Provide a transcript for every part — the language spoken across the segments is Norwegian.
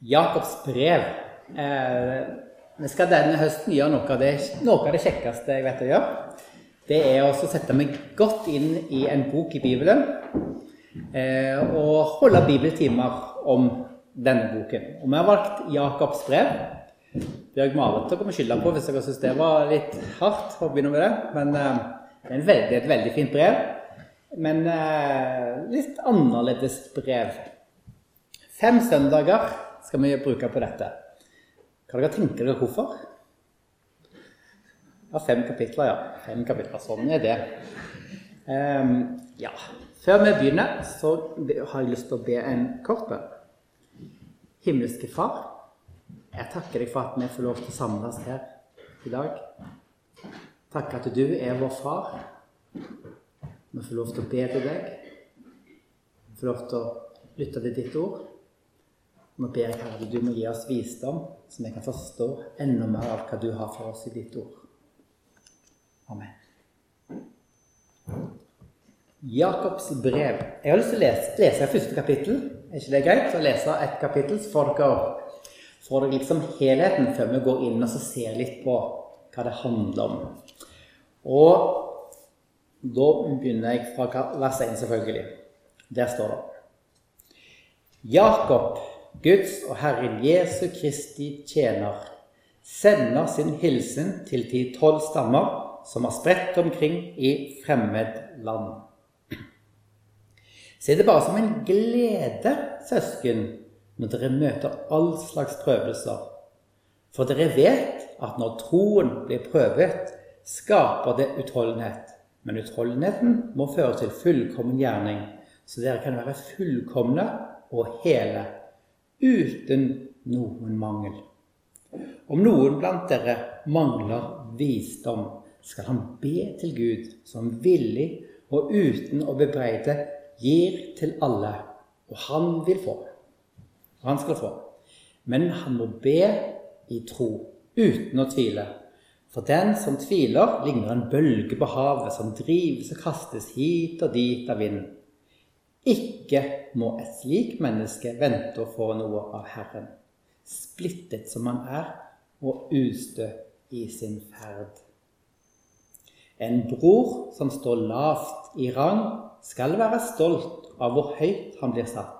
Jakobs brev. Eh, vi skal denne høsten gjøre noe av, det, noe av det kjekkeste jeg vet å gjøre. Det er å sette meg godt inn i en bok i Bibelen eh, og holde bibeltimer om denne boken. Og vi har valgt Jakobs brev. Bjørg Marit dere må skylde på hvis dere syns det var litt hardt å begynne med det. Men eh, det er veldig, et veldig fint brev. Men eh, litt annerledes brev. Fem søndager skal vi bruke på dette. Kan dere tenke dere hvorfor? Ja, fem kapitler, ja. Fem kapitler, Sånn er det. Um, ja. Før vi begynner, så har jeg lyst til å be en kort bønn. Himmelske Far, jeg takker deg for at vi får lov til å samles her i dag. Takk at du er vår far. Vi får lov til å be til deg. Vi får lov til å lytte til ditt ord. Nå ber jeg Herre, du må gi oss visdom, så vi kan forstå enda mer av hva du har for oss i ditt ord. Amen. Jakobs brev. Jeg har lyst til å lese, lese første kapittel. Er ikke det greit? å lese et kapittel, så får dere, får dere liksom helheten før vi går inn og ser litt på hva det handler om. Og da begynner jeg fra vers 1, selvfølgelig. Der står det Jakob Guds og Herren Jesu Kristi tjener, sender sin hilsen til de tolv stammer som har spredt omkring i fremmed land. Se det bare som en glede, søsken, når dere møter all slags prøvelser. For dere vet at når troen blir prøvet, skaper det utholdenhet. Men utholdenheten må føre til fullkommen gjerning, så dere kan være fullkomne og hele uten noen mangel. Om noen blant dere mangler visdom, skal han be til Gud, som villig og uten å bebreide gir til alle, og han vil få. Og han skal få. Men han må be i tro, uten å tvile. For den som tviler, ligner en bølge på havet som drives og kastes hit og dit av vinden. Ikke må et slikt menneske vente å få noe av Herren, splittet som han er og ustø i sin ferd. En bror som står lavt i rang, skal være stolt av hvor høyt han blir satt.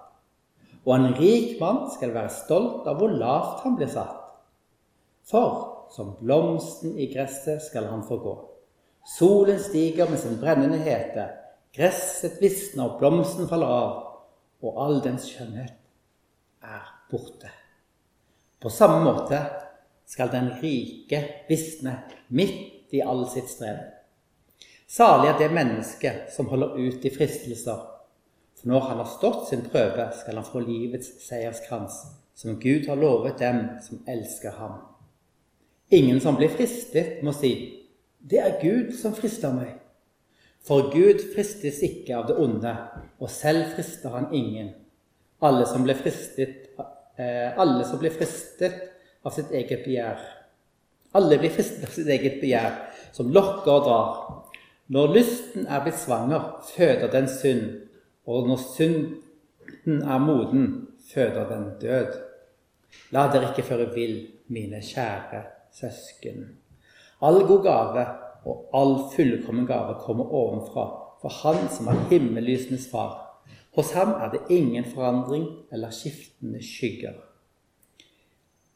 Og en rik mann skal være stolt av hvor lavt han blir satt. For som blomsten i gresset skal han få gå. Solen stiger med sin brennende hete. Gresset visner, og blomsten faller av, og all dens skjønnhet er borte. På samme måte skal den rike visne midt i all sitt strev. Salig er det mennesket som holder ut i fristelser, for når han har stått sin prøve, skal han få livets seierskrans, som Gud har lovet dem som elsker ham. Ingen som blir fristet, må si, 'Det er Gud som frister meg'. For Gud fristes ikke av det onde, og selv frister han ingen. Alle som blir fristet, eh, alle som blir fristet av sitt eget begjær. Alle blir fristet av sitt eget begjær, som lokker og drar. Når lysten er blitt svanger, føder den synd, og når synden er moden, føder den død. La dere ikke føre vill, mine kjære søsken. All god gave og all fullkommen gave kommer ovenfra, for Han som er himmellysenes far. Hos ham er det ingen forandring eller skiftende skygger.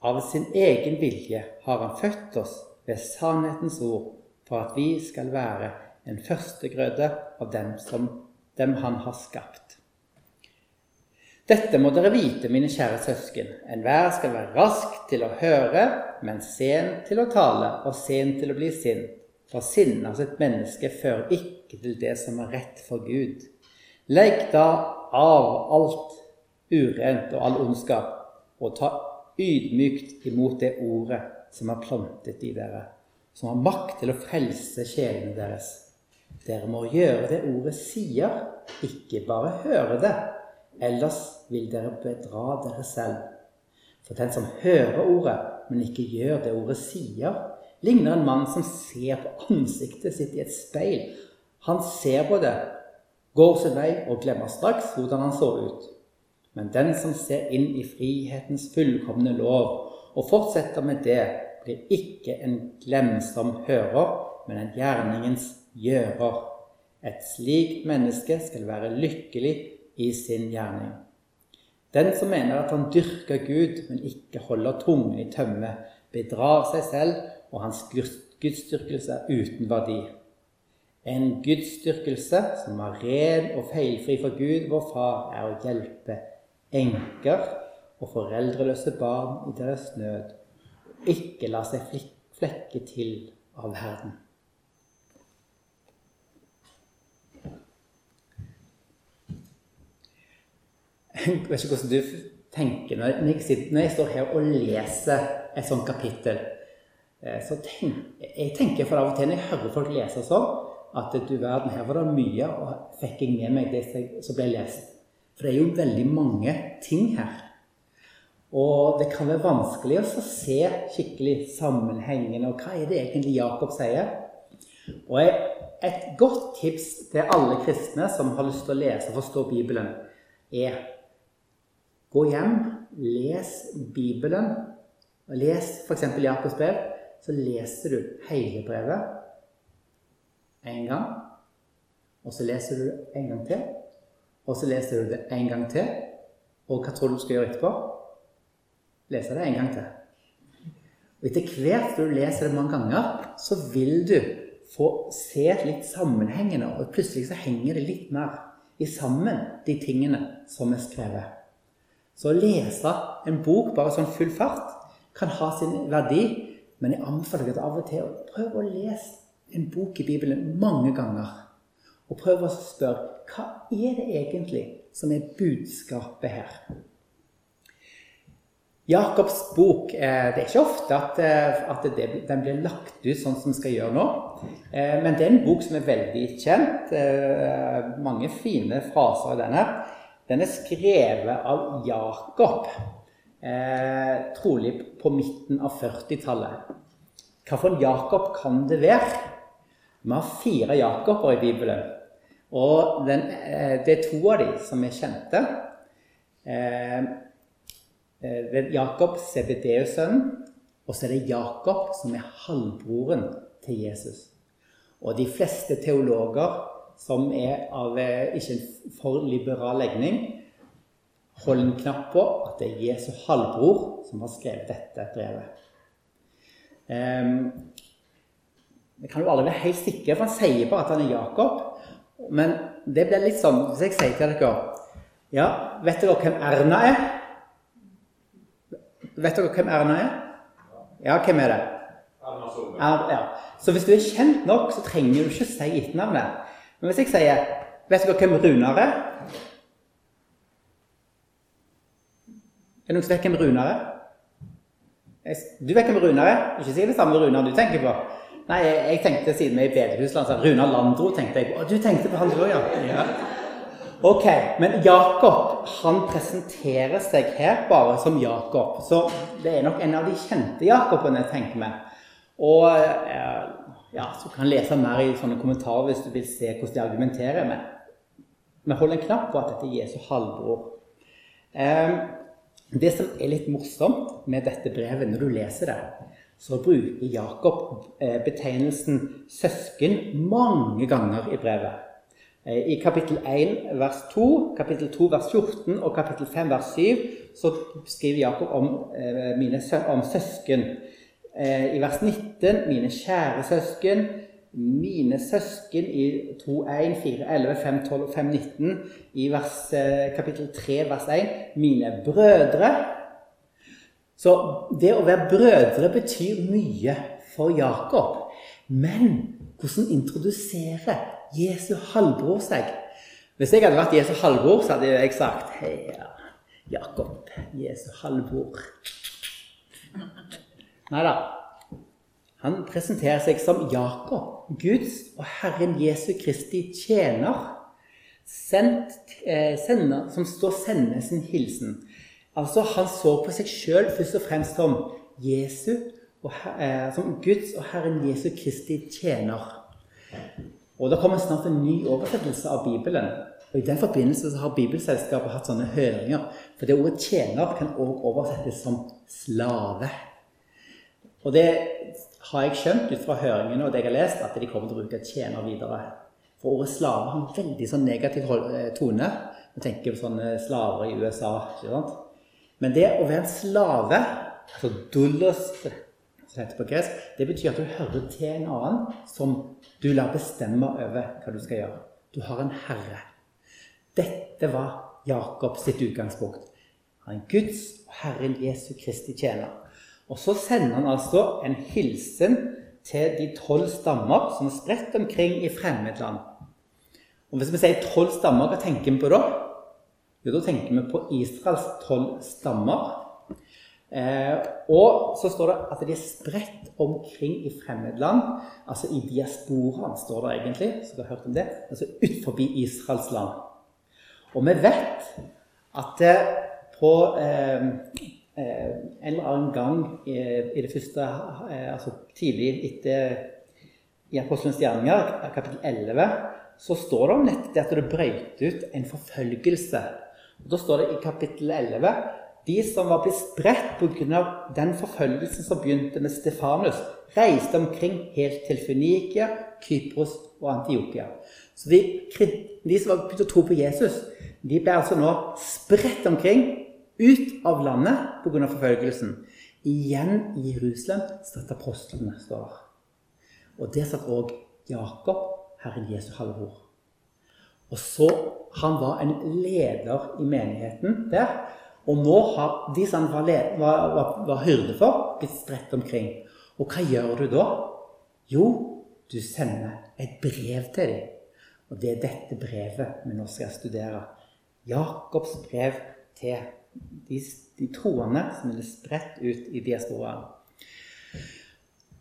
Av sin egen vilje har han født oss ved sannhetens ord, for at vi skal være en førstegrøde av dem som dem han har skapt. Dette må dere vite, mine kjære søsken. Enhver skal være rask til å høre, men sen til å tale og sen til å bli sint. For sinnet hos et menneske fører ikke til det som er rett for Gud. Legg da av alt urent og all ondskap, og ta ydmykt imot det ordet som er plantet i dere, som har makt til å frelse sjelene deres. Dere må gjøre det ordet sier, ikke bare høre det, ellers vil dere bedra dere selv. For den som hører ordet, men ikke gjør det ordet sier, ligner en mann som ser på ansiktet sitt i et speil. Han ser på det, går sin vei og glemmer straks hvordan han så ut. Men den som ser inn i frihetens fullkomne lov og fortsetter med det, blir ikke en glemsom hører, men en gjerningens gjører. Et slikt menneske skal være lykkelig i sin gjerning. Den som mener at han dyrker Gud, men ikke holder tungen i tømme, bedrar seg selv, og hans gudsdyrkelse er uten verdi. En gudsdyrkelse som er ren og feilfri for Gud, vår Far, er å hjelpe enker og foreldreløse barn i deres nød, og ikke la seg flekke til av verden. Jeg vet ikke hvordan du tenker når jeg, når jeg står her og leser et sånt kapittel. Eh, så tenk, jeg tenker for av og til når jeg hører folk lese sånn, at du verden, her var det mye, og fikk jeg med meg det som ble lest. For det er jo veldig mange ting her. Og det kan være vanskelig å se skikkelig sammenhengen, og hva er det egentlig Jakob sier? Og et godt tips til alle kristne som har lyst til å lese og forstå Bibelen, er Gå hjem, les Bibelen. Les f.eks. Jakobs brev. Så leser du hele brevet en gang. Og så leser du det en gang til. Og så leser du det en gang til. Og hva tror du du skal gjøre etterpå? Lese det en gang til. Og etter hvert som du leser det mange ganger, så vil du få se litt sammenhengende, og plutselig så henger det litt mer i sammen, de tingene som er skrevet. Så å lese en bok bare sånn full fart kan ha sin verdi, men jeg anbefaler deg av og til å prøve å lese en bok i Bibelen mange ganger. Og prøve å spørre hva er det egentlig som er budskapet her? Jakobs bok eh, Det er ikke ofte at, eh, at det, den blir lagt ut sånn som vi skal gjøre nå. Eh, men det er en bok som er veldig kjent. Mange fine fraser i denne. Den er skrevet av Jakob, eh, trolig på midten av 40-tallet. Hvilken Jakob kan det være? Vi har fire Jakober i Bibelen. Og den, eh, det er to av dem som er kjente. Eh, eh, det Jakob, CBD-sønnen, og så er det Jakob som er halvbroren til Jesus. Og de fleste teologer som er av eh, ikke en for liberal legning, hold en knapp på at det er Jesu halvbror som har skrevet dette brevet. Um, jeg kan jo aldri være helt sikker, for han sier bare at han er Jakob. Men det blir litt sånn Hvis jeg sier til dere Ja, vet dere hvem Erna er? Vet dere hvem Erna er? Ja, hvem er det? Erna Solberg. Ja. Så hvis du er kjent nok, så trenger du ikke si etternavnet. Men hvis jeg sier Vet dere hvem Runar er? Er det noen som vet hvem Runar er? Du vet hvem Runar er? Ikke si det samme Runar du tenker på. Nei, jeg, jeg tenkte siden vi er i bedehusland, så Runar Landro tenkte jeg på. Å, du tenkte på han òg, ja. ja. Ok, men Jakob han presenterer seg her bare som Jakob. Så det er nok en av de kjente Jakobene, tenker vi. Og eh, ja, så kan lese mer i sånne kommentarer hvis du vil se hvordan de argumenterer. Men vi holder en knapp på at dette er Jesu halvbror. Eh, det som er litt morsomt med dette brevet, når du leser det, så bruker Jakob eh, betegnelsen 'søsken' mange ganger i brevet. Eh, I kapittel 1 vers 2, kapittel 2 vers 14 og kapittel 5 vers 7 så skriver Jakob om, mine, om søsken. Eh, i vers 19 mine kjære søsken, mine søsken i 2, 1, 4, 11, 5, 12 og 5, 19. I vers, eh, kapittel 3, vers 1 mine brødre. Så det å være brødre betyr mye for Jakob. Men hvordan introduserer Jesu halvbror seg? Hvis jeg hadde vært Jesu halvbror, så hadde jeg sagt Hei, Jakob, Jesu halvbror. Nei da. Han presenterer seg som Jakob, Guds og Herren Jesu Kristi tjener, sendt, eh, sender, som står sende sin hilsen. Altså, Han så på seg sjøl først og fremst som Jesu, og, eh, som Guds og Herren Jesu Kristi tjener. Og Det kommer snart en ny oversettelse av Bibelen. Og I den forbindelse så har Bibelselskapet hatt sånne høringer. For det ordet 'tjener' kan også oversettes som 'slave'. Og det har jeg skjønt ut fra høringene og det jeg har lest, at de kommer til å bruke 'tjener' videre. For ordet 'slave' har en veldig sånn negativ eh, tone. Vi tenker på sånne slaver i USA. ikke sant? Men det å være en slave, altså dullos, som heter på gresk, det betyr at du hører til en annen som du lar bestemme over hva du skal gjøre. Du har en herre. Dette var Jakob sitt utgangspunkt. Han er Guds og Herren Jesu Kristi tjener. Og så sender han altså en hilsen til de tolv stammer som er spredt omkring i fremmedland. Og Hvis vi sier tolv stammer, hva tenker vi på da? Jo, da tenker vi på Israels tolv stammer. Eh, og så står det at de er spredt omkring i fremmedland, altså i diasporaen, står det egentlig. så dere har hørt om det, Altså utenfor Israels land. Og vi vet at på eh, eh, en eller annen gang i, i det første eh, Altså tidlig etter i Apostelens gjerninger, kapittel 11, så står det om nettet at det brøt ut en forfølgelse. Og Da står det i kapittel 11 de som var blitt spredt pga. den forfølgelsen som begynte med Stefanus, reiste omkring helt til Fønikia, Kypros og Antiokia. Så de, de som var begynt å tro på Jesus, de ble altså nå spredt omkring ut av landet pga. forfølgelsen. Igjen i Jerusalem satt apostlene. står Og der satt òg Jakob, Herren Jesu halvbror. Og så Han var en leder i menigheten der. Og nå har de som han var, var, var, var hyrde for, blitt spredt omkring. Og hva gjør du da? Jo, du sender et brev til dem. Og det er dette brevet vi nå skal studere. Jakobs brev til de, de troende som er spredt ut i diasporaen.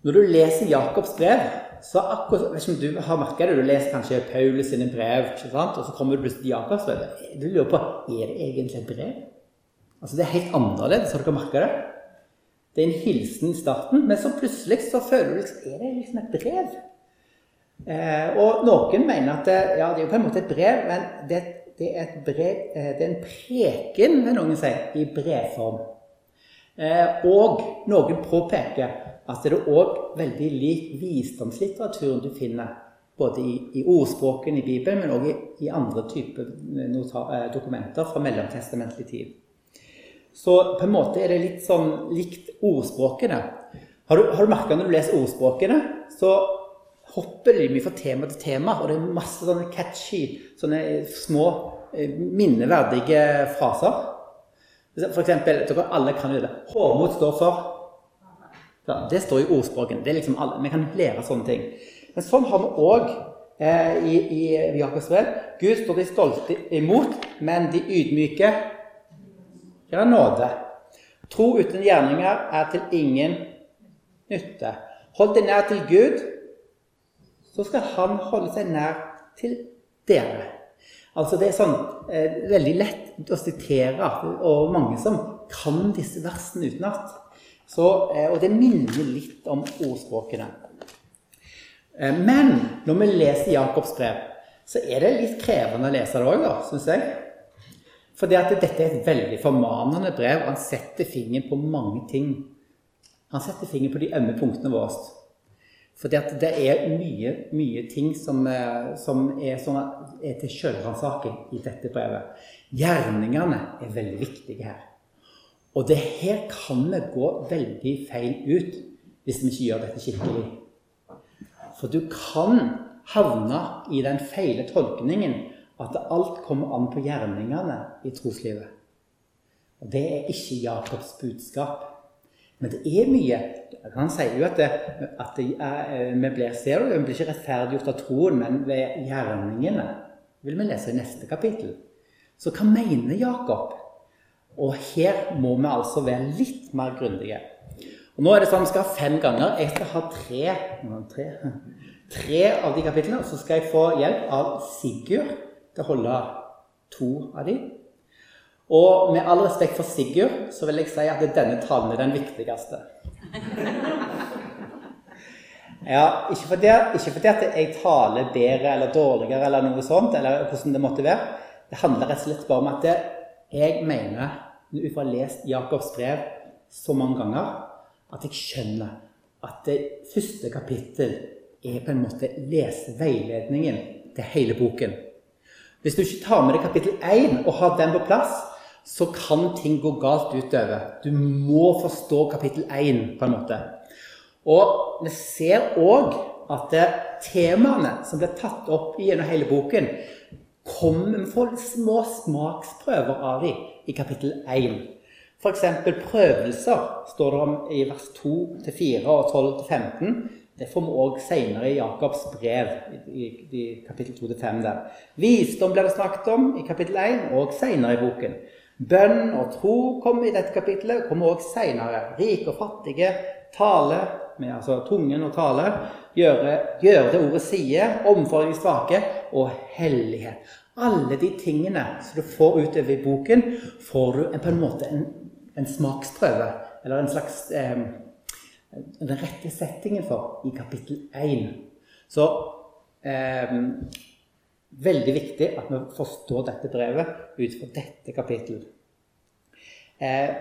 Når du leser Jakobs brev, så akkurat, vet ikke om du har merka det, du leser kanskje Paulus sine brev, og så kommer du plutselig til Jakobs brev. Du lurer på er det egentlig et brev. Altså Det er helt annerledes. Har dere merka det? Det er en hilsen i starten, men så plutselig så føler du liksom Er det liksom et brev? Eh, og noen mener at ja, det er jo på en måte et brev, men det er et det er, brev, eh, det er en preken, vil noen si, i brevform. Eh, og noen påpeker at det er òg veldig lik visdomslitteraturen du finner både i, i ordspråken i Bibelen, men òg i, i, andre typer eh, dokumenter fra mellomtestamentlig tid. Så på en måte er det litt sånn likt ordspråkene. Har du, har du merka når du leser ordspråkene, så hopper de mye fra tema til tema, og det er masse sånne catchy, sånne små, eh, minneverdige fraser. For eksempel, dere alle kan jo det. Hårmot står for ja, Det står i ordspråken. Det er liksom alle, Vi kan lære sånne ting. Men sånn har vi òg eh, i, i Jakobs brev. Gud står de stolte imot, men de ydmyke gjør nåde. Tro uten gjerninger er til ingen nytte. Hold deg nær til Gud, så skal han holde seg nær til dere. Altså Det er sånn eh, veldig lett å sitere, og mange som kan disse versene utenat. Eh, og det minner litt om ordspråkene. Eh, men når vi leser Jakobs brev, så er det litt krevende å lese det òg, syns jeg. For dette er et veldig formanende brev, og han setter fingeren på mange ting. Han setter fingeren på de ømme punktene våre. For det er mye, mye ting som, eh, som er, sånne, er, til sjølransaking i dette brevet. Gjerningene er veldig viktige her. Og det her kan vi gå veldig feil ut hvis vi ikke gjør dette skikkelig. For du kan havne i den feile tolkningen at alt kommer an på gjerningene i troslivet. Og det er ikke Jakobs budskap. Men det er mye. Han sier jo at, det, at det er, eh, vi blir, ser du, vi blir ikke rettferdiggjort av troen, men ved gjerningene. vil vi lese i neste kapittel. Så hva mener Jakob? Og her må vi altså være litt mer grundige. Og nå er det sånn at Vi skal ha fem ganger. Jeg skal ha tre, tre, tre av de kapitlene. Så skal jeg få hjelp av Sigurd til å holde to av de. Og med all respekt for Sigurd, så vil jeg si at denne talen er den viktigste. Ja, ikke fordi, ikke fordi at jeg taler bedre eller dårligere eller noe sånt, eller hvordan det måtte være, Det handler rett og slett bare om at det, jeg mener, ut fra å lest Jakobs brev så mange ganger, at jeg skjønner at det første kapittel er på en måte leseveiledningen til hele boken. Hvis du ikke tar med deg kapittel 1 og har den på plass, så kan ting gå galt utover. Du må forstå kapittel 1 på en måte. Og vi ser òg at temaene som blir tatt opp gjennom hele boken, kommer Vi får små smaksprøver av dem i kapittel 1. F.eks. prøvelser står det om i vers 2-4 og 12-15. Det får vi òg senere i Jakobs brev, i, i kapittel 2-5. der. Visdom blir det snakket om i kapittel 1 og senere i boken. Bønn og tro kommer i dette kapittelet, kommer også senere. Rike og fattige, tale, med altså tungen og tale, gjøre, gjøre det ordet sier, omfordring svake, og hellighet. Alle de tingene som du får utover i boken, får du på en måte en, en smaksprøve, eller en slags eh, den rette settingen for i kapittel 1. Så eh, veldig viktig at vi forstår dette brevet ut fra dette kapittelet. Eh,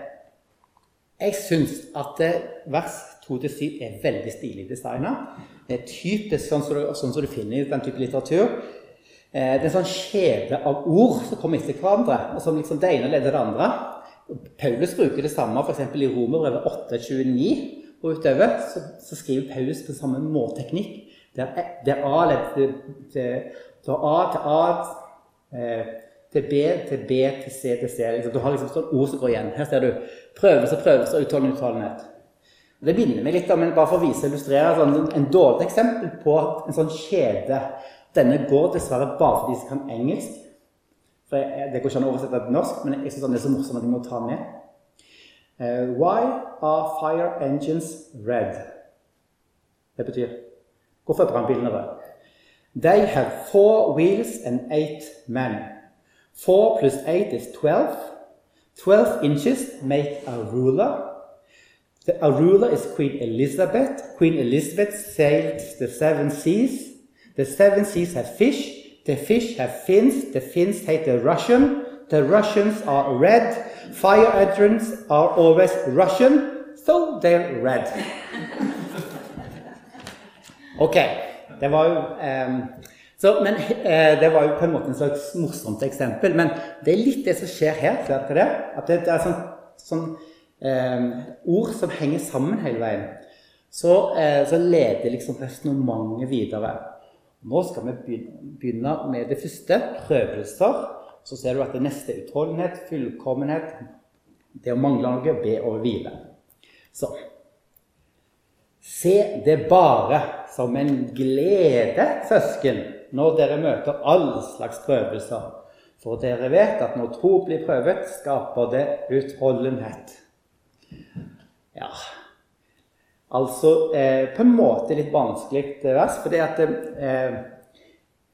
jeg syns at eh, vers 2-7 er veldig stilig designa. Det er typisk sånn som, du, sånn som du finner i den type litteratur. Eh, det er en sånn kjede av ord som kommer etter hverandre, og som liksom det ene leder det andre. Paulus bruker det samme f.eks. i Romerbrevet 8.29 og utover. Så, så, skriver Paulus på samme målteknikk. Der, der A leder til, til, har A til A, eh, til B til B til C til C. Liksom, du har liksom sånn ord som går igjen. Her ser du prøvelse, prøvelse, utholdenhet, utholdenhet. Det minner meg litt om, bare for å vise og illustrere, sånn, en dårlig eksempel på en sånn kjede. Denne går dessverre bare for de som kan engelsk. For jeg, Det går ikke an å oversette til norsk, men jeg synes det er så morsomt at jeg må ta med. Uh, why are fire engines red? Det betyr Hvorfor er brannbilene røde? They have four wheels and eight men. Four plus eight is twelve. Twelve inches make a ruler. The ruler is Queen Elizabeth. Queen Elizabeth sailed the seven seas. The seven seas have fish. The fish have fins. The fins hate the Russian. The Russians are red. Fire hydrants are always Russian, so they're red. Ok, det var jo eh, så, men, eh, Det var jo på en måte en slags morsomt eksempel, men det er litt det som skjer her. Ser det? At det, det er sånn, sånn eh, ord som henger sammen hele veien, så, eh, så leder liksom resonnementet videre. Nå skal vi begynne med det første prøvelser. Så ser du at det neste er utholdenhet, fullkommenhet, det å mangle noe, be og hvile. Så Se det bare som en glede, søsken, når dere møter all slags prøvelser. For dere vet at når tro blir prøvet, skaper det utholdenhet. Ja Altså eh, på en måte litt vanskelig vers, fordi at eh,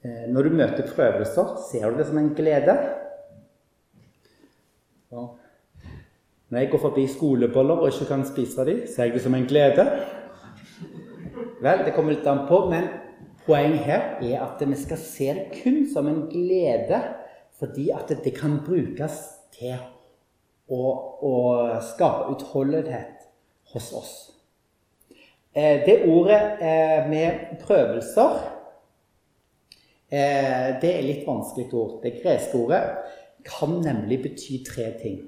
eh, når du møter prøvelser, ser du det som en glede. Når jeg går forbi skoleboller og ikke kan spise dem, ser jeg det som en glede. Vel, det kommer litt an på, men poenget her er at vi skal se det kun som en glede, fordi at det kan brukes til å, å skape utholdenhet hos oss. Eh, det ordet eh, med prøvelser eh, det er litt vanskelig ord. Det greske ordet kan nemlig bety tre ting.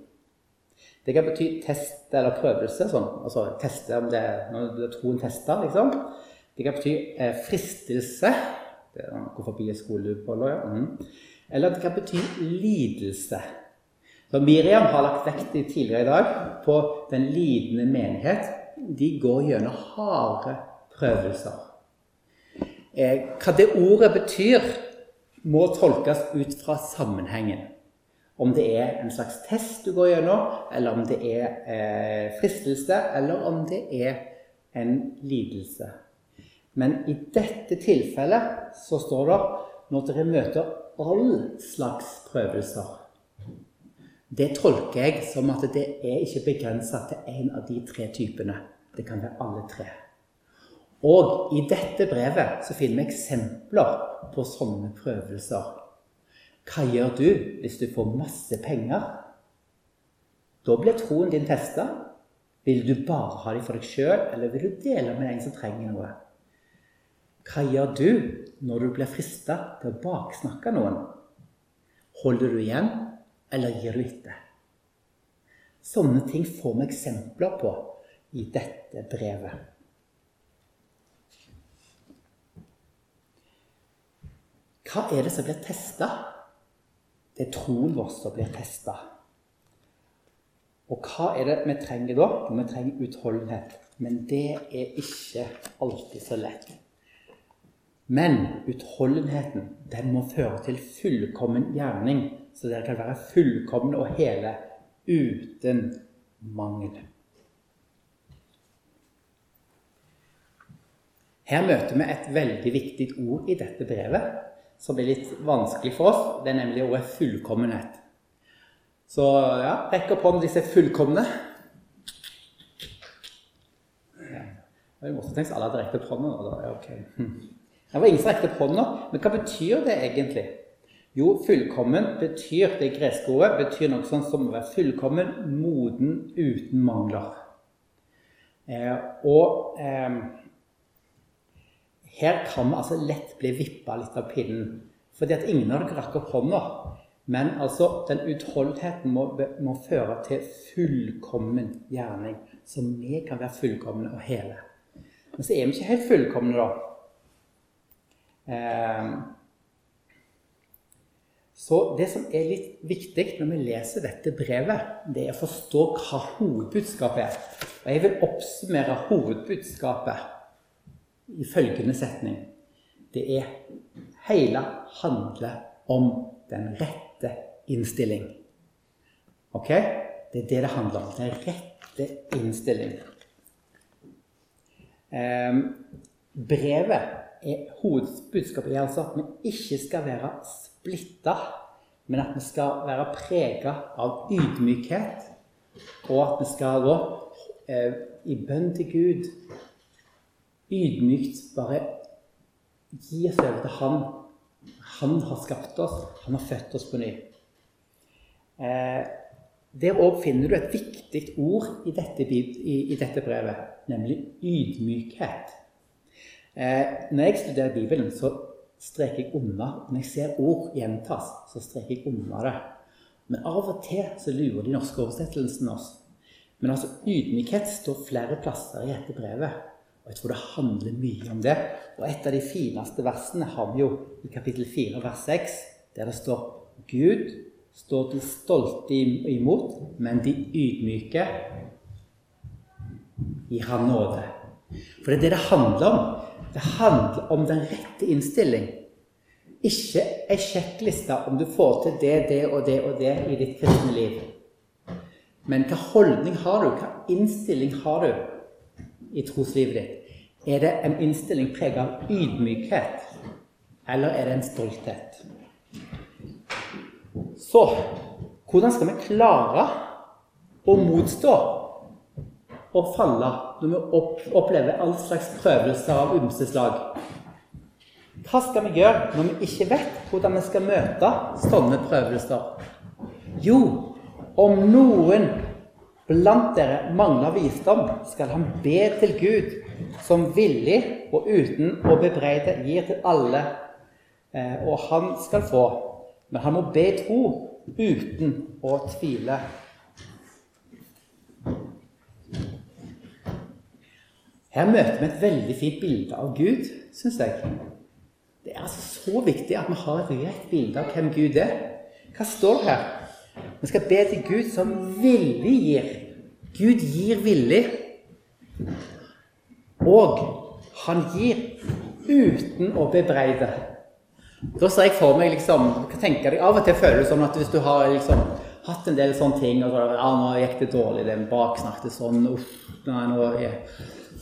Det kan bety test eller prøvelse, sånn, altså teste om det når troen tester, liksom. Det kan bety fristelse. Det er, gå forbi skoleboller, ja. Mm. Eller det kan bety lidelse. Så Miriam har lagt vekt tidligere i dag på den lidende menighet. De går gjennom harde prøvelser. Eh, hva det ordet betyr, må tolkes ut fra sammenhengen. Om det er en slags test du går gjennom, eller om det er eh, fristelse, eller om det er en lidelse. Men i dette tilfellet så står det når dere møter all slags prøvelser. Det tolker jeg som at det er ikke begrensa til én av de tre typene. Det kan være alle tre. Og i dette brevet så finner vi eksempler på sånne prøvelser. Hva gjør du hvis du får masse penger? Da blir troen din testa. Vil du bare ha dem for deg sjøl, eller vil du dele med en som trenger noe? Hva gjør du når du blir frista til å baksnakke noen? Holder du igjen, eller gir du etter? Sånne ting får vi eksempler på i dette brevet. Hva er det som blir testa? Det er troen vår som blir festa. Og hva er det vi trenger da? Vi trenger utholdenhet. Men det er ikke alltid så lett. Men utholdenheten den må føre til fullkommen gjerning, så dere kan være fullkomne og hele uten mangel. Her møter vi et veldig viktig ord i dette brevet, som er litt vanskelig for oss. Det er nemlig ordet 'fullkommenhet'. Så ja, rekk opp hånden, disse fullkomne. Ja. Det måtte tenke alle hadde rekt opp hånda. Ja, okay. Det var ingen som rekte opp hånda. Men hva betyr det egentlig? Jo, fullkommen betyr det greske ordet betyr noe sånt som å være fullkommen, moden, uten mangler. Eh, og eh, her kan vi altså lett bli vippa litt av pinnen. Fordi at ingen av dere rakk opp hånda. Men altså, den utholdenheten må, må, føre til fullkommen gjerning. Så vi kan være fullkomne og hele. Men så er vi ikke helt fullkomne, da. Eh, så det som er litt viktig når vi leser dette brevet, det er å forstå hva hovedbudskapet er. Og jeg vil oppsummere hovedbudskapet i følgende setning. Det er hele handler om den rette innstilling. Ok? Det er det det handler om. Den rette innstilling. Eh, brevet er, Hovedbudskapet er altså at vi ikke skal være splitta, men at vi skal være prega av ydmykhet, og at vi skal gå eh, i bønn til Gud ydmykt bare gi oss over til Han. Han har skapt oss, han har født oss på ny. Eh, der òg finner du et viktig ord i dette, i, i dette brevet, nemlig ydmykhet. Eh, når jeg studerer Bibelen, så streker jeg unna. Når jeg ser ord gjentas, så streker jeg unna det. Men av og til så lurer de norske oversettelsene oss. Men altså, ydmykhet står flere plasser i dette brevet. Jeg tror det handler mye om det. Og et av de fineste versene har vi jo i kapittel 4, vers 6, der det står Gud står de stolte imot, men de ydmyke gir han nåde. For det er det det handler om. Det handler om den rette innstilling. Ikke ei sjekkliste om du får til det, det og det og det i ditt kristne liv. Men hva holdning har du? Hva innstilling har du? i troslivet ditt? Er det en innstilling preget av ydmykhet, eller er det en stolthet? Så hvordan skal vi klare å motstå og falle når vi opplever all slags prøvelser av ymse slag? Hva skal vi gjøre når vi ikke vet hvordan vi skal møte sånne prøvelser? Jo, om noen blant dere mangler visdom, skal han be til Gud, som villig og uten å bebreide gir til alle, eh, og han skal få. Men han må be tro uten å tvile. Her møter vi et veldig fint bilde av Gud, syns jeg. Det er altså så viktig at vi har et rett bilde av hvem Gud er. Hva står her? Vi skal be til Gud som villig gir. Gud gir villig. Og han gir uten å bebreide. Da ser jeg for meg liksom tenker deg, Av og til føler det sånn at hvis du har liksom hatt en del sånne ting og så, ja, 'Nå gikk det dårlig. Den baksnakket sånn. Uff, nei, nå er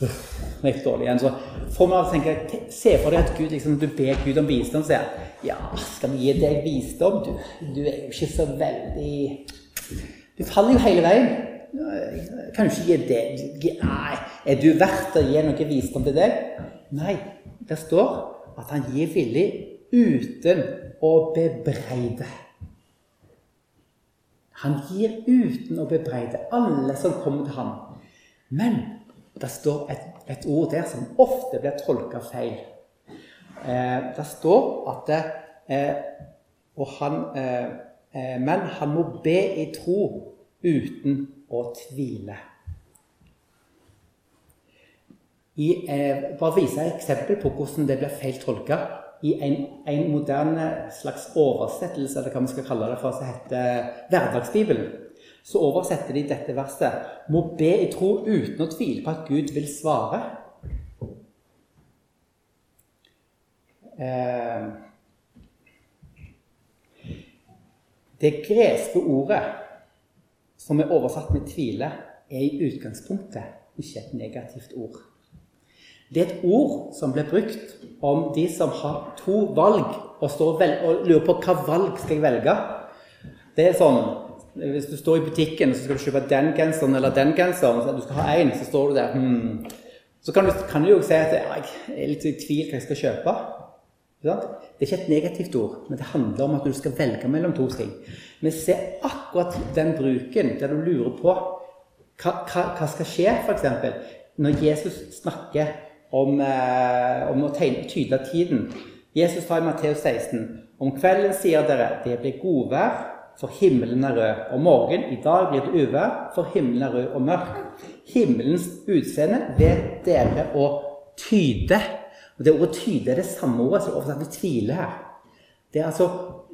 det dårlig igjen.' Så får man tenke Se for deg at Gud, liksom, du ber Gud om visdom, sier 'Ja, skal vi gi deg visdom? Du, du er jo ikke så veldig Du faller jo hele veien.' Kan du ikke gi det Nei, er du verdt å gi noe visdom til deg? Nei. Det står at han gir villig uten å bebreide. Han gir uten å bebreide alle som kommer til ham. Men det står et, et ord der som ofte blir tolka feil. Eh, det står at eh, han, eh, eh, Men han må be i tro uten å tvile. I, eh, bare vise et eksempel på hvordan det blir feil tolka i en, en, moderne slags oversettelse, eller hva vi skal kalle det, for som heter Hverdagsbibelen, så oversetter de dette verset må be i tro uten å tvile på at Gud vil svare. Eh, det greske ordet som er oversatt med 'tvile', er i utgangspunktet ikke et negativt ord. Det er et ord som blir brukt om de som har to valg og, og, lurer på hva valg skal jeg velge. Det er sånn Hvis du står i butikken så skal du kjøpe den genseren eller den genseren, så du skal ha én, så står du der hmm. Så kan du, kan du, jo si at jeg er litt i tvil hva jeg skal kjøpe. Det er ikke et negativt ord, men det handler om at du skal velge mellom to ting. Vi ser akkurat den bruken der du lurer på hva, hva, hva skal skje, f.eks. Når Jesus snakker om, eh, om å tegne, tydelig tiden. Jesus sa i Matteus 16.: Om kvelden sier dere det blir godvær, for himmelen er rød. Om morgenen i dag blir det uvær, for himmelen er rød og mørk. Himmelens utseende vet dere å tyde. Og Det ordet 'tyde' er det samme ordet som oversatt med 'tvile' her. Det er altså,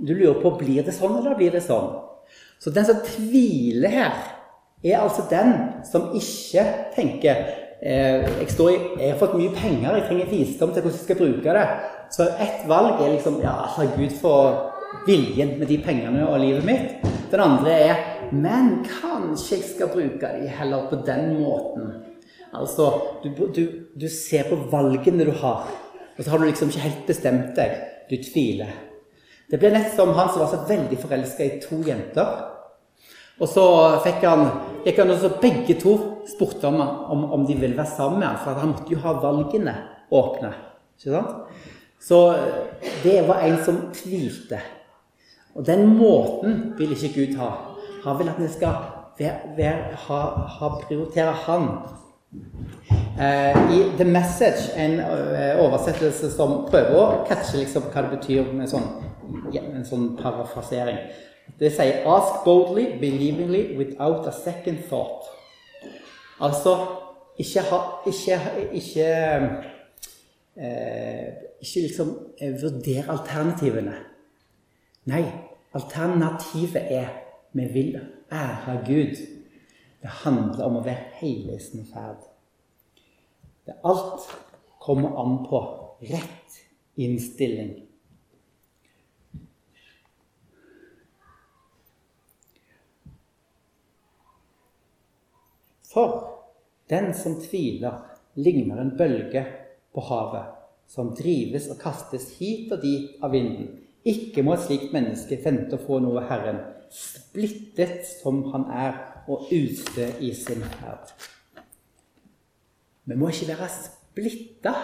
Du lurer på blir det sånn eller blir det sånn. Så den som tviler her, er altså den som ikke tenker Eh, jeg, i, jeg, har fått mye penger, jeg trenger visdom til hvordan jeg skal bruke det. Så ett valg er liksom Ja, herregud, Gud få viljen med de pengene og livet mitt. Den andre er Men kanskje jeg skal bruke de heller på den måten. Altså, du, du, du ser på valgene du har, og så har du liksom ikke helt bestemt deg. Du tviler. Det ble nett som han som var så veldig forelska i to jenter. Og så fikk han, gikk han også begge to spurte om, om, om, de ville være sammen med ham, for han måtte jo ha valgene åpne. ikke sant? Så det var en som tvilte. Og den måten vil ikke Gud ha. Han vil at vi skal være, være, ha, ha, prioritere Han. Eh, I The Message, en uh, oversettelse som prøver å catche liksom, hva det betyr med sånn, en sånn parafrasering det sier 'ask boldly, believingly, without a second thought'. Altså ikke ha Ikke, ikke, eh, ikke liksom eh, vurdere alternativene. Nei, alternativet er vi vil ære Gud. Det handler om å være hele i sin ferd. Alt kommer an på rett innstilling For den som tviler, ligner en bølge på havet, som drives og kastes hit og dit av vinden. Ikke må et slikt menneske vente å få noe Herren, splittet som han er og ute i sin ferd. Vi må ikke være splitta.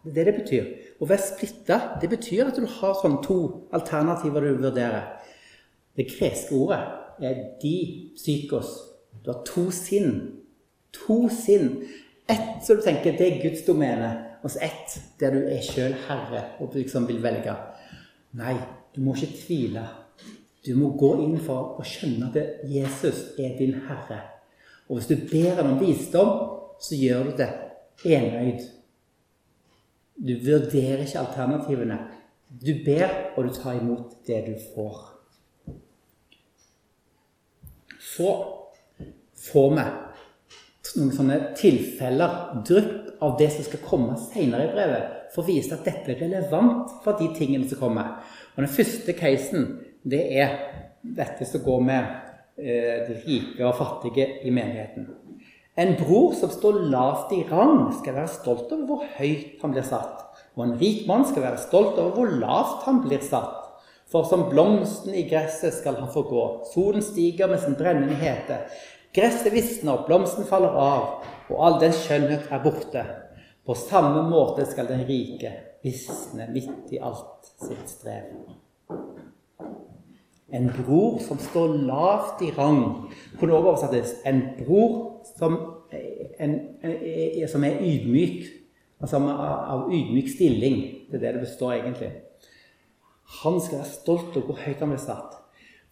Det er det det betyr. Å være splitta det betyr at du har sånn to alternativer du vurderer. Det greske ordet er de psykos. Du har to sinn To sinn. Ett som du tenker det er Guds domene, og så ett der du er sjøl herre og liksom vil velge. Nei, du må ikke tvile. Du må gå inn for å skjønne at Jesus er din herre. Og hvis du ber ham om visdom, så gjør du det enøyd. Du vurderer ikke alternativene. Du ber, og du tar imot det du får. Så får vi noen sånne tilfeller, drypp av det som skal komme senere i brevet, for å vise at dette er relevant for de tingene som kommer. Og Den første casen det er dette som går med eh, de rike og fattige i menigheten. En bror som står lavt i rang, skal være stolt over hvor høyt han blir satt. Og en rik mann skal være stolt over hvor lavt han blir satt. For som blomsten i gresset skal han få gå. Solen stiger med sin brennende hete. Gresset visner, blomsten faller av, og all den skjønnhet er borte. På samme måte skal den rike visne midt i alt sitt strev. En bror som står lavt i rang. Kunne også oversettes en bror som, en, en, som er ydmyk. Altså av ydmyk stilling. Det er det det består egentlig. Han skal være stolt over hvor høyt han blir satt.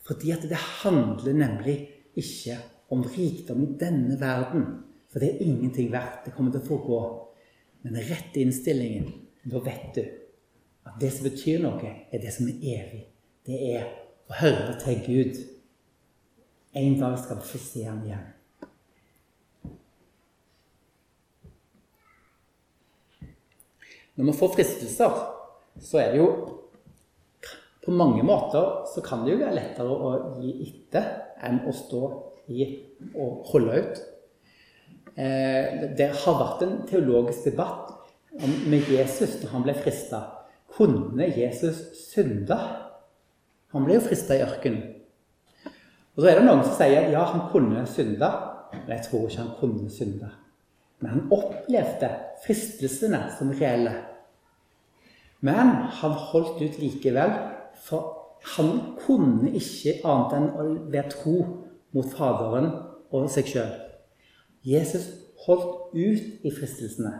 Fordi at det handler nemlig ikke om rikdom i denne verden. For det er ingenting verdt. Det kommer til å forgå. Men den rette innstillingen, da vet du at det som betyr noe, er det som er evig. Det er å høre til Gud. En dag skal vi få se ham igjen. Når vi får fristelser, så er det jo På mange måter så kan det jo være lettere å gi etter enn å stå i å holde ut. Eh, det har vært en teologisk debatt med Jesus når han ble frista. Kunne Jesus synde? Han ble jo frista i ørkenen. Og så er det noen som sier ja, han kunne synde, men jeg tror ikke han kunne synde. Men han opplevde fristelsene som reelle. Men han holdt ut likevel, for han kunne ikke annet enn å være tro mot Faderen og seg sjøl. Jesus holdt ut i fristelsene.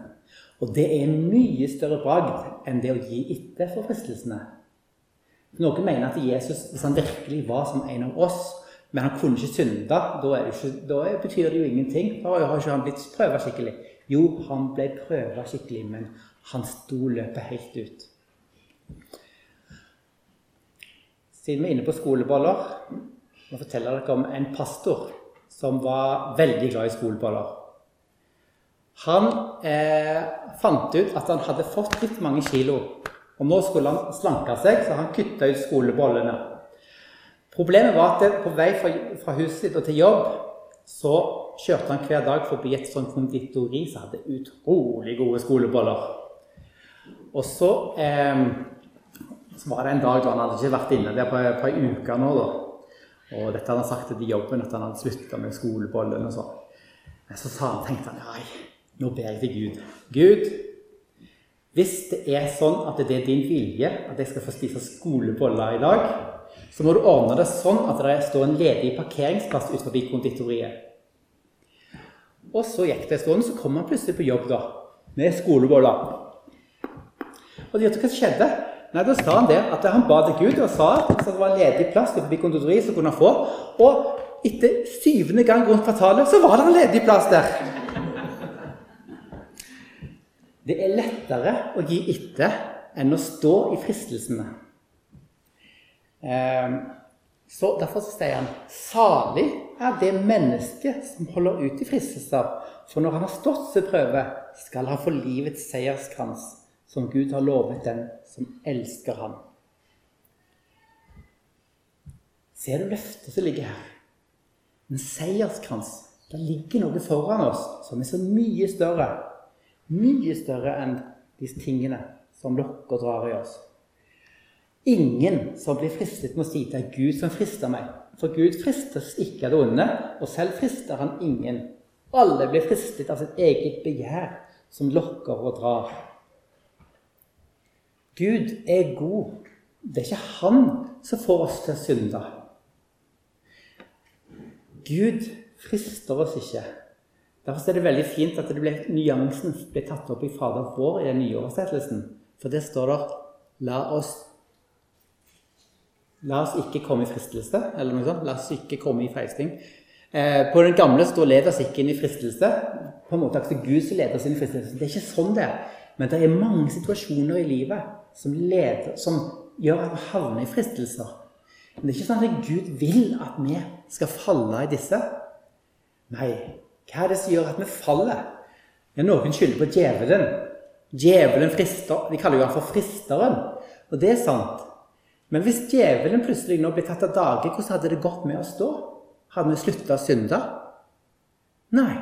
Og det er en mye større bragd enn det å gi etter for fristelsene. Noen mener at Jesus, hvis han virkelig var som en av oss, men han kunne ikke synde, da, ikke, da betyr det jo ingenting. Da har ikke han blitt prøva skikkelig. Jo, han ble prøva skikkelig, men han sto løpet helt ut. Siden vi er inne på skoleboller, må fortelle dere om en pastor som var veldig glad i skoleboller. Han eh, fant ut at han hadde fått litt mange kilo og nå skulle han slanke seg, så han kutta ut skolebollene. Problemet var at på vei fra, fra huset sitt og til jobb så kjørte han hver dag forbi et sånt konditori som hadde utrolig gode skoleboller. Og så, eh, så var det en dag da han hadde ikke vært inne der på, på ei uke nå. da. Og dette hadde han sagt til jobben, at han hadde slutta med skolebollen og sånn. Men så sa han, tenkte han nei, nå ber jeg til Gud. Gud, hvis det er sånn at det er din vilje at jeg skal få spise skoleboller i dag, så må du ordne det sånn at det står en ledig parkeringsplass ut forbi konditoriet. Og så gikk det en stund, så kom han plutselig på jobb da, med skoleboller. Og vet du hva som skjedde? Nei, Da sa han det, at han ba til Gud og sa at det var en ledig plass forbi konditoriet som kunne han få. Og etter syvende gang rundt kvartalet så var det en ledig plass der. Det er lettere å gi etter enn å stå i fristelsene. Ehm, så Derfor sier han salig er det mennesket som holder ut i fristelser. For når han har stått sin prøve, skal han få livets seierskrans, som Gud har lovet den som elsker ham. Ser du løftet som ligger her? En seierskrans. Det ligger noe foran oss som er så mye større mye større enn disse tingene som lokker og drar i oss. Ingen som blir fristet, må si det er Gud som frister meg. For Gud fristes ikke av det onde, og selv frister han ingen. Alle blir fristet av sitt eget begjær, som lokker og drar. Gud er god. Det er ikke han som får oss til å synde. Gud frister oss ikke. Derfor er det veldig fint at ble, nyansen ble tatt opp i Fader vår i den nye oversettelsen. For det står der La oss La oss ikke komme i fristelse, eller noe sånt. La oss ikke komme i feisting. Eh, på den gamle står 'led oss ikke inn i fristelse'. På en måte er Gud som leder oss inn i fristelse. Det er ikke sånn det er. Men det er mange situasjoner i livet som, leder, som gjør at vi havner i fristelser. Men det er ikke sånn at Gud vil at vi skal falle i disse. Nei, hva er det som gjør at vi faller? Ja, noen skylder på djevelen. Djevelen frister De kaller jo han for fristeren. Og det er sant. Men hvis djevelen plutselig nå blir tatt av dage, hvordan hadde det gått med oss da? Hadde vi slutta å synde? Nei.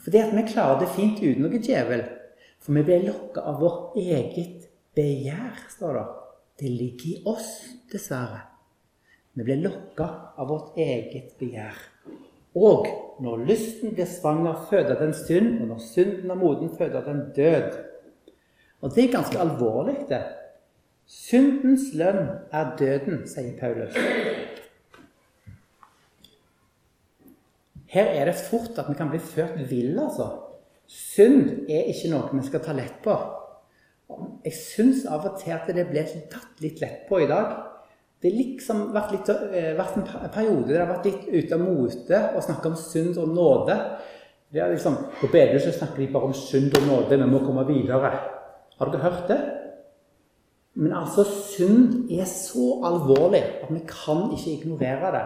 Fordi at vi klarer det fint uten noe djevel. For vi blir lokka av vårt eget begjær, står det. Det ligger i oss, dessverre. Vi blir lokka av vårt eget begjær. Og når lysten blir svanger, føder den synd, og når synden er moden, føder den død. Og det er ganske alvorlig, det. Syndens lønn er døden, sier Paulus. Her er det fort at vi kan bli ført vill, altså. Synd er ikke noe vi skal ta lett på. Jeg syns av og til at det ble tatt litt lett på i dag. Det har liksom vært, litt, eh, vært en periode der det har vært litt ute av mote å snakke om synd og nåde. Det er liksom, På bedehuset snakker de bare om synd og nåde. Vi må komme videre. Har dere hørt det? Men altså, synd er så alvorlig at vi kan ikke ignorere det.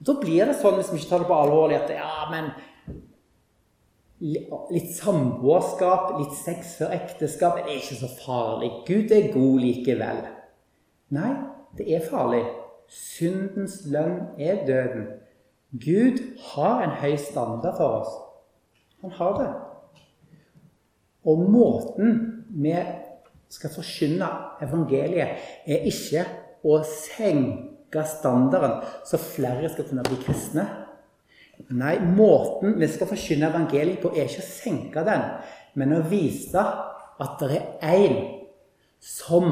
Og da blir det sånn, hvis vi ikke tar det på alvorlig, at ja, men Litt samboerskap, litt sex før ekteskap det er ikke så farlig. Gud er god likevel. Nei, det er farlig. Syndens lønn er døden. Gud har en høy standard for oss. Han har det. Og måten vi skal forkynne evangeliet, er ikke å senke standarden så flere skal kunne bli kristne. Nei, måten vi skal forkynne evangeliet på, er ikke å senke den, men å vise at det er én som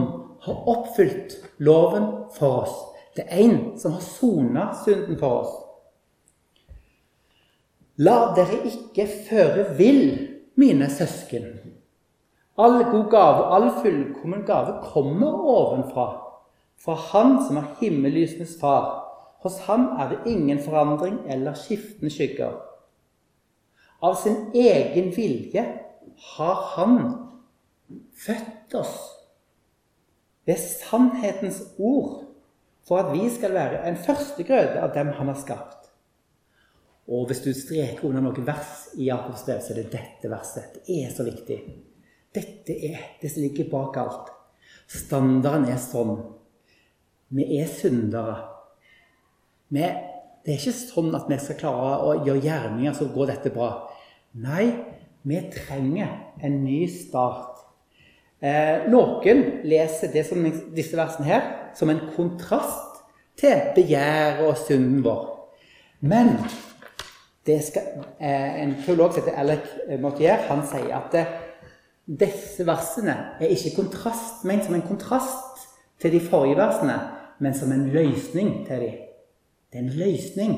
har oppfylt loven for oss. Det er en som har sona synden for oss. La dere ikke føre vill, mine søsken. All god gave, all fullkommen gave, kommer ovenfra, fra Han som er himmellysenes far. Hos ham er det ingen forandring eller skiftende skygger. Av sin egen vilje har Han født oss ved sannhetens ord for at vi skal være en førstegrøde av dem han har skapt. Og hvis du streker under noen vers i Jakobs brev, så er det dette verset. Det er så viktig. Dette er det som ligger bak alt. Standarden er sånn. Vi er syndere. Vi, det er ikke sånn at vi skal klare å gjøre gjerninger så går dette bra. Nei, vi trenger en ny start. Eh, noen leser som, disse versene her som en kontrast til begjæret og synden vår. Men skal, eh, en teolog som heter Alec Mortier, han sier at det, disse versene er ikke kontrast, ment som en kontrast til de forrige versene, men som en løsning til dem. Det er en løsning.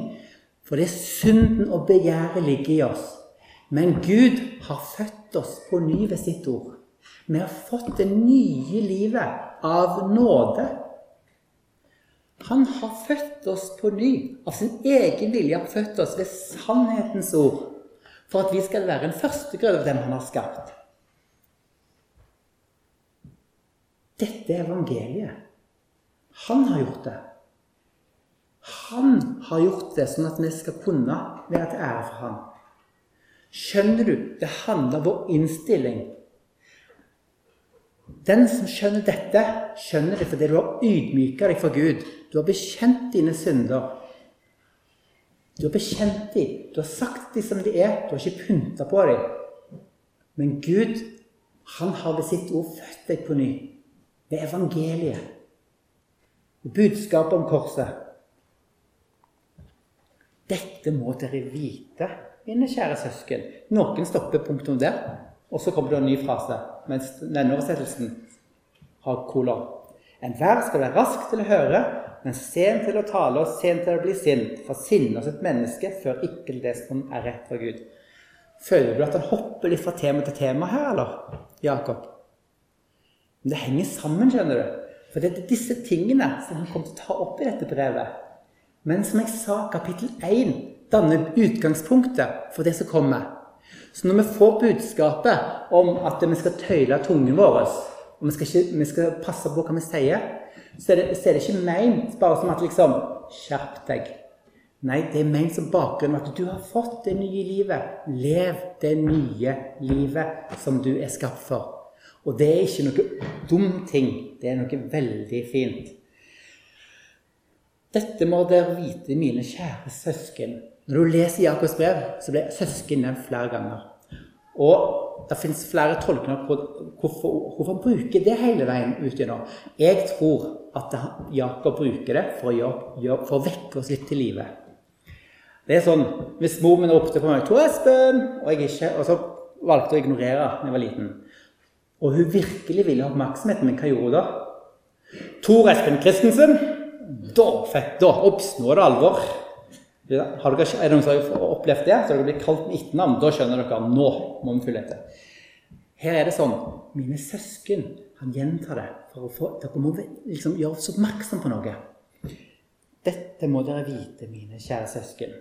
For det er synden og begjæret ligger i oss. Men Gud har født oss på ny ved sitt ord. Vi har fått det nye livet av nåde. Han har født oss på ny. Av sin egen vilje har født oss ved sannhetens ord. For at vi skal være en førstegrød av dem han har skapt. Dette er evangeliet. Han har gjort det. Han har gjort det sånn at vi skal kunne være til ære for ham. Skjønner du? Det handler om vår innstilling den som skjønner dette, skjønner det fordi du har ydmyka deg for Gud. Du har bekjent dine synder. Du har bekjent dem. Du har sagt dem som de er. Du har ikke pynta på dem. Men Gud, han har ved sitt ord født deg på ny. Ved evangeliet. Budskapet om korset. Dette må dere vite, mine kjære søsken. Noen stopper punktum der. Og så kommer det en ny frase, mens denne oversettelsen har kolon. Enhver skal være rask til å høre, men sen til å tale og sen til å bli sint. For sinne hos et menneske før ikke det som er rett for Gud. Føler du at han hopper litt fra tema til tema her, eller, Jakob? Men det henger sammen, skjønner du. For det er disse tingene som han kommer til å ta opp i dette brevet. Men som jeg sa, kapittel 1 danner utgangspunktet for det som kommer. Så når vi får budskapet om at vi skal tøyle tungen vår, og vi skal, ikke, vi skal passe på hva vi sier, så er det, så er det ikke ment bare som at liksom Skjerp deg. Nei, det er ment som bakgrunn at du har fått det nye livet. Lev det nye livet som du er skapt for. Og det er ikke noe dum ting. Det er noe veldig fint. Dette må dere vite, mine kjære søsken. Når du leser Jakobs brev, så blir søsken nevnt flere ganger. Og det fins flere tolkninger på hvorfor, hvorfor bruker det hele veien ut gjennom. Jeg tror at Jakob bruker det for å, gjøre, for å vekke oss litt til live. Det er sånn Hvis mor min ropte på meg 'Tor Espen!' og jeg ikke, og så valgte å ignorere da jeg var liten, og hun virkelig ville ha oppmerksomheten min, hva gjorde hun da? Tor Espen Christensen. Da, fett, da, oppsnår nå det alvor. Har dere, er det noen som har opplevd det? Så dere blir kalt med etternavn. Da skjønner dere at nå må vi følge etter. Her er det sånn Mine søsken Han gjentar det for å få Dere må liksom gjøre oss oppmerksom på noe. Dette må dere vite, mine kjære søsken.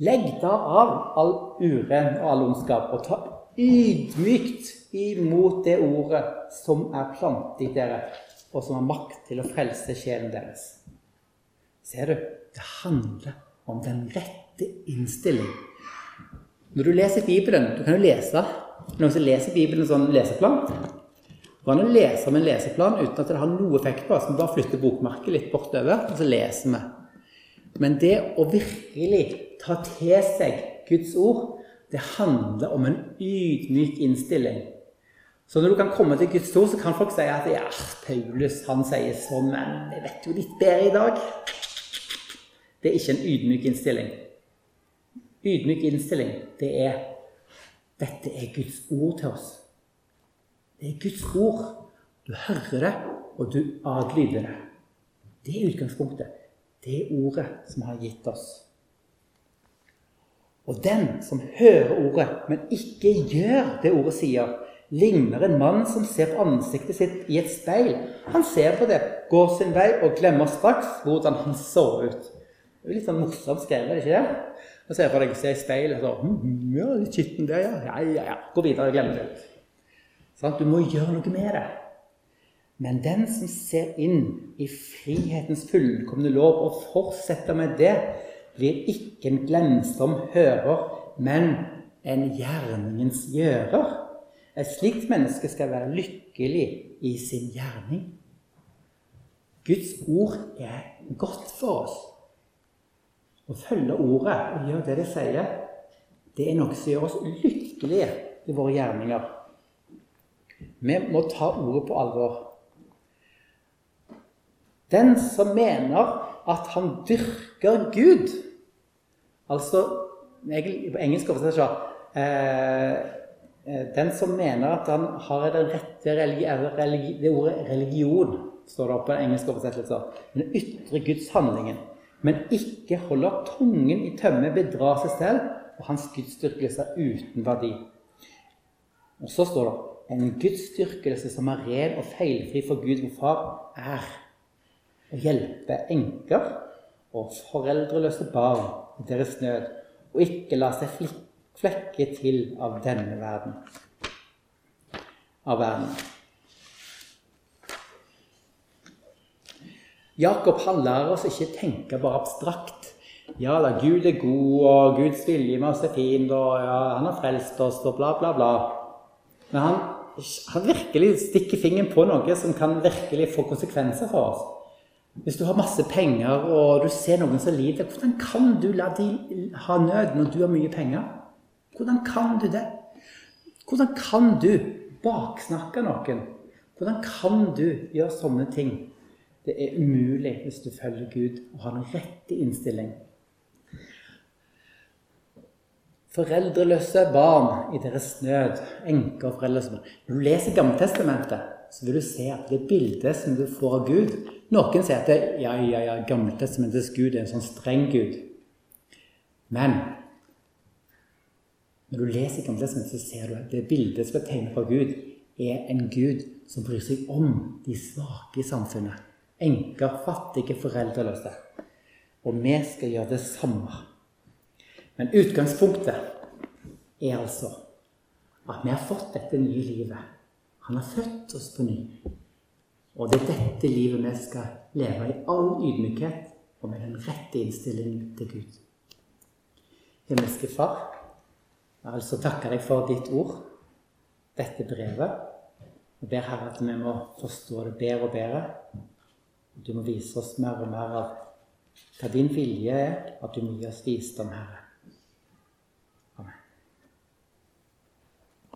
Legg da av all uren og all ondskap, og ta ydmykt imot det ordet som er plantet i dere, og som har makt til å frelse sjelen deres. Ser du? Det handler om den rette innstilling. Når du leser Bibelen Du kan jo lese noen som leser Bibelen sånn leseplan. Det går an å lese om en leseplan uten at det har noe effekt på oss. Vi bare flytter bokmerket litt bortover, og så leser vi. Men det å virkelig ta til seg Guds ord, det handler om en ydmyk innstilling. Så når du kan komme til Guds ord, så kan folk si at ja, Paulus han sier sånn, men jeg vet jo litt bedre i dag. Det er ikke en ydmyk innstilling. Ydmyk innstilling, det er dette er Guds ord til oss. Det er Guds ord. Du hører det, og du adlyder det. Det er utgangspunktet. Det er ordet som har gitt oss. Og den som hører ordet, men ikke gjør det ordet sier, ligner en mann som ser på ansiktet sitt i et speil. Han ser på det, går sin vei og glemmer straks hvordan han så ut. Det er litt sånn morsomt skrevet, ikke det? Og ser for deg se i speilet og hm, hm, ja, litt skitten der, ja. Ja, ja, ja. Gå videre, og glem det. Sånn, du må gjøre noe med det. Men den som ser inn i frihetens fullkomne lov og fortsetter med det, blir ikke en glemsom hører, men en gjerningens gjører. Et slikt menneske skal være lykkelig i sin gjerning. Guds ord er godt for oss. Å følge ordet og gjøre det det sier, det er noe som gjør oss lykkelige i våre gjerninger. Vi må ta ordet på alvor. Den som mener at han dyrker Gud Altså På engelsk oversettelse eh, Den som mener at han har den rette religi, religi, det ordet religion, står det på engelsk oversettelse. Den ytre Guds handlingen men ikke holder tungen i tømme, bedrar seg selv, og hans gudsdyrkelse er uten verdi. Og så står det en gudsdyrkelse som er ren og feilfri for Gud vår Far, er å hjelpe enker og foreldreløse barn i deres nød, og ikke la seg flekke til av denne verden. Av verden. Jakob han lærer oss ikke tenke bare abstrakt. Ja da, Gud er god, og Guds vilje med oss er fin, og ja, han har frelst oss, og bla, bla, bla. Men han, han virkelig stikker fingeren på noe som kan virkelig få konsekvenser for oss. Hvis du har masse penger, og du ser noen som lider, hvordan kan du la de ha nød når du har mye penger? Hvordan kan du det? Hvordan kan du baksnakke noen? Hvordan kan du gjøre sånne ting? Det er umulig hvis du følger Gud og har den rette innstilling. Foreldreløse barn i deres nød, enker og foreldreløse barn. Når du leser Gammeltestamentet, så vil du se at det bildet som du får av Gud Noen sier at det, ja, ja, ja, Gammeltestamentets Gud er en sånn streng Gud. Men når du leser Gammeltestamentet, så ser du at det bildet som er tegnet fra Gud, er en Gud som bryr seg om de svake i samfunnet enker, fattige, foreldreløse. Og vi skal gjøre det samme. Men utgangspunktet er altså at vi har fått dette nye livet. Han har født oss på ny. Og det er dette livet vi skal leve i all ydmykhet og med den rette innstillingen til Gud. Himmelske Far, jeg vil altså takke deg for ditt ord, dette brevet. Jeg ber Herre at vi må forstå det bedre og bedre. Du må vise oss mer og mer av hva din vilje er, at du må gi oss visdom, Herre.